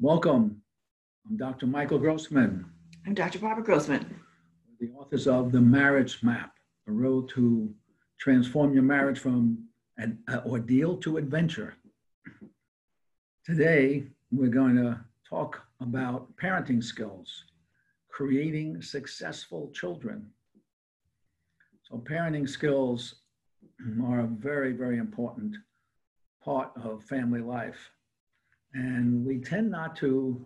Welcome. I'm Dr. Michael Grossman. I'm Dr. Barbara Grossman. The authors of The Marriage Map, a road to transform your marriage from an ordeal to adventure. Today, we're going to talk about parenting skills, creating successful children. So, parenting skills are a very, very important part of family life. And we tend not to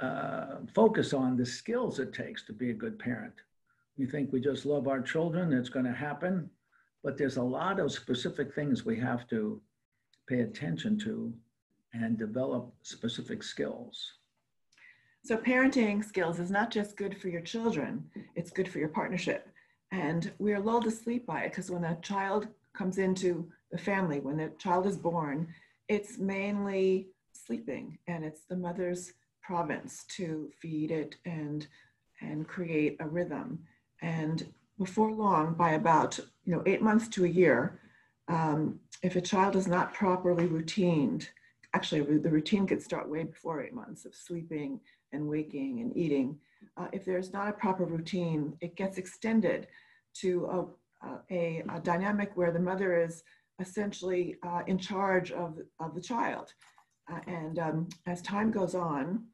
uh, focus on the skills it takes to be a good parent. We think we just love our children, it's going to happen. But there's a lot of specific things we have to pay attention to and develop specific skills. So, parenting skills is not just good for your children, it's good for your partnership. And we're lulled to sleep by it because when a child comes into the family, when the child is born, it's mainly sleeping and it's the mother's province to feed it and and create a rhythm. And before long by about you know eight months to a year um, if a child is not properly routined actually the routine could start way before eight months of sleeping and waking and eating. Uh, if there's not a proper routine it gets extended to a, a, a dynamic where the mother is essentially uh, in charge of, of the child. Uh, and um, as time goes on,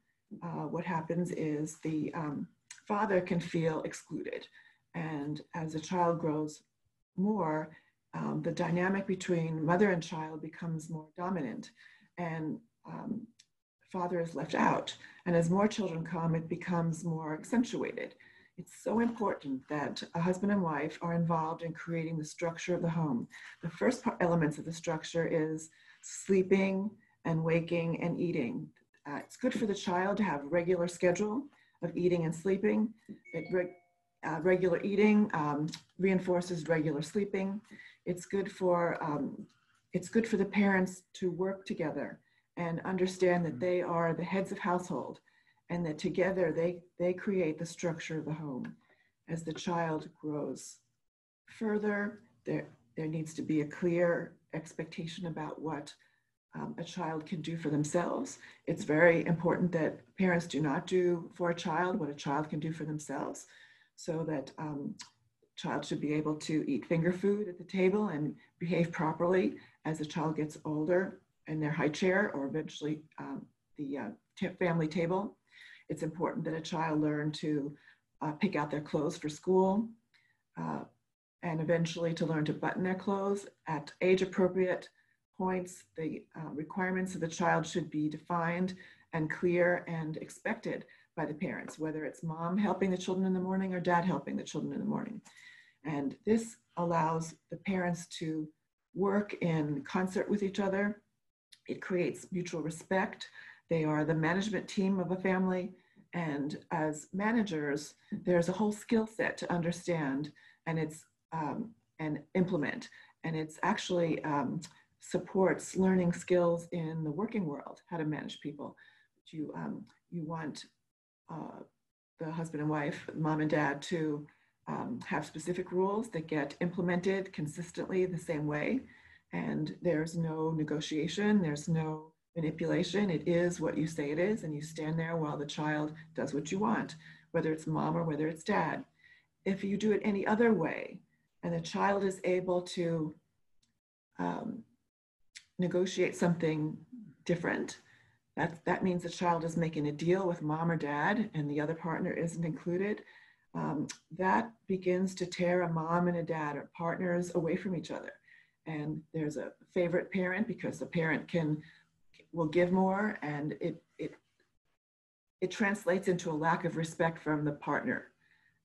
uh, what happens is the um, father can feel excluded. And as the child grows more, um, the dynamic between mother and child becomes more dominant, and um, father is left out. And as more children come, it becomes more accentuated. It's so important that a husband and wife are involved in creating the structure of the home. The first part, elements of the structure is sleeping and waking and eating. Uh, it's good for the child to have a regular schedule of eating and sleeping. It uh, regular eating um, reinforces regular sleeping. It's good for um, it's good for the parents to work together and understand that they are the heads of household and that together they, they create the structure of the home. As the child grows further, there, there needs to be a clear expectation about what um, a child can do for themselves. It's very important that parents do not do for a child what a child can do for themselves, so that um, child should be able to eat finger food at the table and behave properly as the child gets older in their high chair or eventually um, the uh, family table. It's important that a child learn to uh, pick out their clothes for school uh, and eventually to learn to button their clothes at age appropriate points. The uh, requirements of the child should be defined and clear and expected by the parents, whether it's mom helping the children in the morning or dad helping the children in the morning. And this allows the parents to work in concert with each other. It creates mutual respect. They are the management team of a family. And as managers, there's a whole skill set to understand and it's um, and implement. And it's actually um, supports learning skills in the working world, how to manage people. You um, you want uh, the husband and wife, mom and dad, to um, have specific rules that get implemented consistently the same way. And there's no negotiation. There's no manipulation. It is what you say it is, and you stand there while the child does what you want, whether it's mom or whether it's dad. If you do it any other way, and the child is able to um, negotiate something different, that, that means the child is making a deal with mom or dad, and the other partner isn't included. Um, that begins to tear a mom and a dad or partners away from each other. And there's a favorite parent because the parent can will give more and it, it, it translates into a lack of respect from the partner.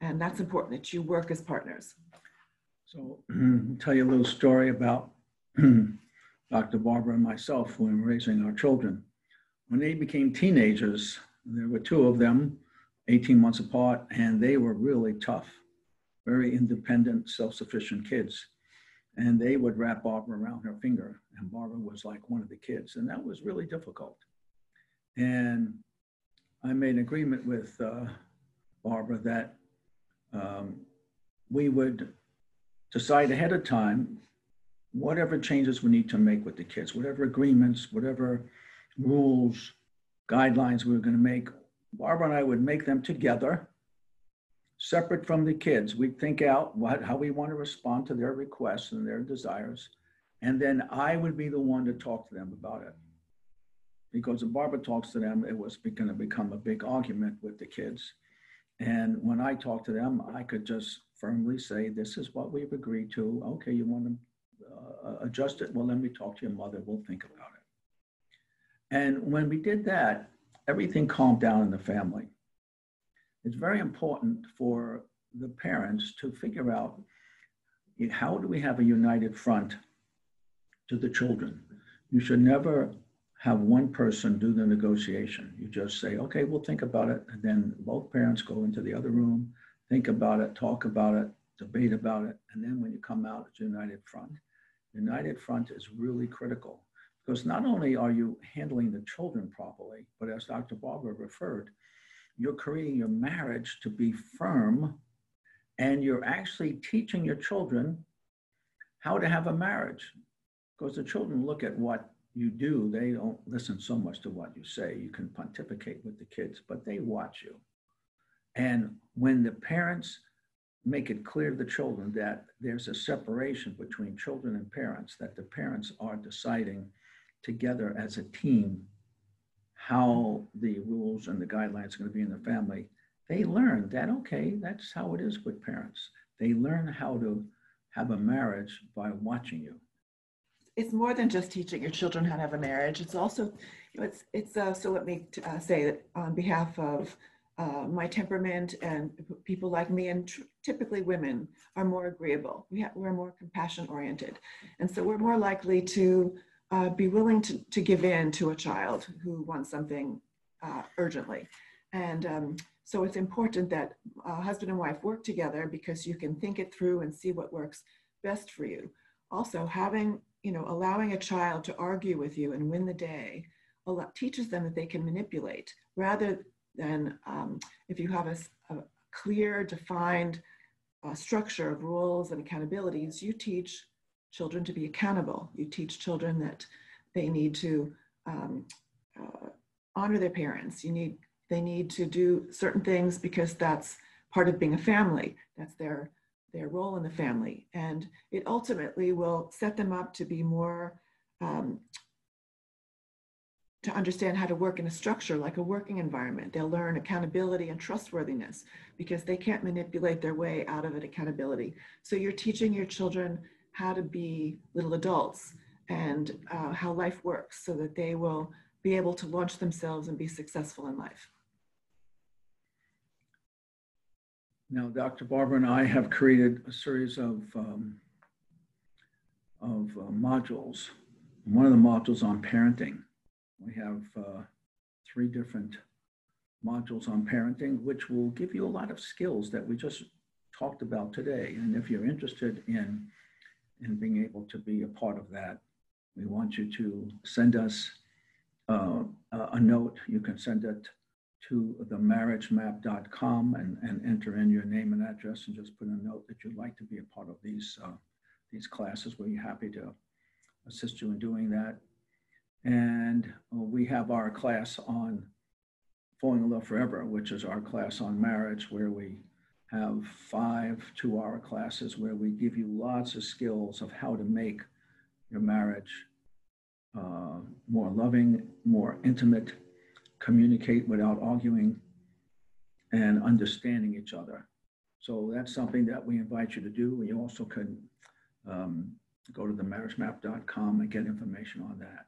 And that's important that you work as partners. So I'll tell you a little story about Dr. Barbara and myself when raising our children. When they became teenagers, there were two of them, 18 months apart, and they were really tough, very independent, self sufficient kids. And they would wrap Barbara around her finger, and Barbara was like one of the kids, and that was really difficult. And I made an agreement with uh, Barbara that um, we would decide ahead of time whatever changes we need to make with the kids, whatever agreements, whatever rules, guidelines we were going to make. Barbara and I would make them together, separate from the kids. We'd think out what, how we want to respond to their requests and their desires. And then I would be the one to talk to them about it. Because if Barbara talks to them, it was going to become a big argument with the kids. And when I talk to them, I could just firmly say, This is what we've agreed to. Okay, you want to uh, adjust it? Well, let me talk to your mother. We'll think about it. And when we did that, everything calmed down in the family. It's very important for the parents to figure out how do we have a united front to the children. You should never have one person do the negotiation. You just say, okay, we'll think about it. And then both parents go into the other room, think about it, talk about it, debate about it. And then when you come out, it's united front. United front is really critical because not only are you handling the children properly, but as Dr. Barbara referred, you're creating your marriage to be firm and you're actually teaching your children how to have a marriage because the children look at what you do, they don't listen so much to what you say. You can pontificate with the kids, but they watch you. And when the parents make it clear to the children that there's a separation between children and parents, that the parents are deciding together as a team how the rules and the guidelines are going to be in the family, they learn that, okay, that's how it is with parents. They learn how to have a marriage by watching you it's more than just teaching your children how to have a marriage. It's also, it's, it's uh, so let me uh, say that on behalf of uh, my temperament and people like me and tr- typically women are more agreeable. We ha- we're more compassion oriented. And so we're more likely to uh, be willing to, to give in to a child who wants something uh, urgently. And um, so it's important that husband and wife work together because you can think it through and see what works best for you. Also, having you know, allowing a child to argue with you and win the day teaches them that they can manipulate rather than um, if you have a, a clear, defined uh, structure of rules and accountabilities, you teach children to be accountable. You teach children that they need to um, uh, honor their parents. You need they need to do certain things because that's part of being a family. That's their their role in the family. And it ultimately will set them up to be more, um, to understand how to work in a structure like a working environment. They'll learn accountability and trustworthiness because they can't manipulate their way out of an accountability. So you're teaching your children how to be little adults and uh, how life works so that they will be able to launch themselves and be successful in life. Now, Dr. Barbara and I have created a series of, um, of uh, modules. One of the modules on parenting. We have uh, three different modules on parenting, which will give you a lot of skills that we just talked about today. And if you're interested in, in being able to be a part of that, we want you to send us uh, a note. You can send it to themarriagemap.com and, and enter in your name and address and just put a note that you'd like to be a part of these, uh, these classes. We're happy to assist you in doing that. And uh, we have our class on Falling in Love Forever, which is our class on marriage, where we have five two hour classes where we give you lots of skills of how to make your marriage uh, more loving, more intimate, communicate without arguing and understanding each other. So that's something that we invite you to do. You also can um, go to the marriagemap.com and get information on that.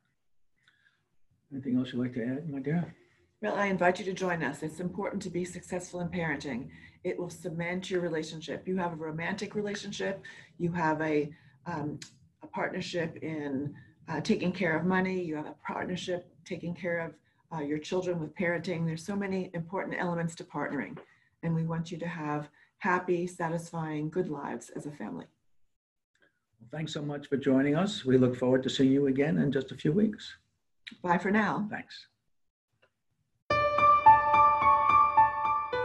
Anything else you'd like to add, my dear? Well, I invite you to join us. It's important to be successful in parenting. It will cement your relationship. You have a romantic relationship, you have a, um, a partnership in uh, taking care of money, you have a partnership, taking care of uh, your children with parenting. There's so many important elements to partnering. And we want you to have happy, satisfying, good lives as a family. Well, thanks so much for joining us. We look forward to seeing you again in just a few weeks. Bye for now. Thanks.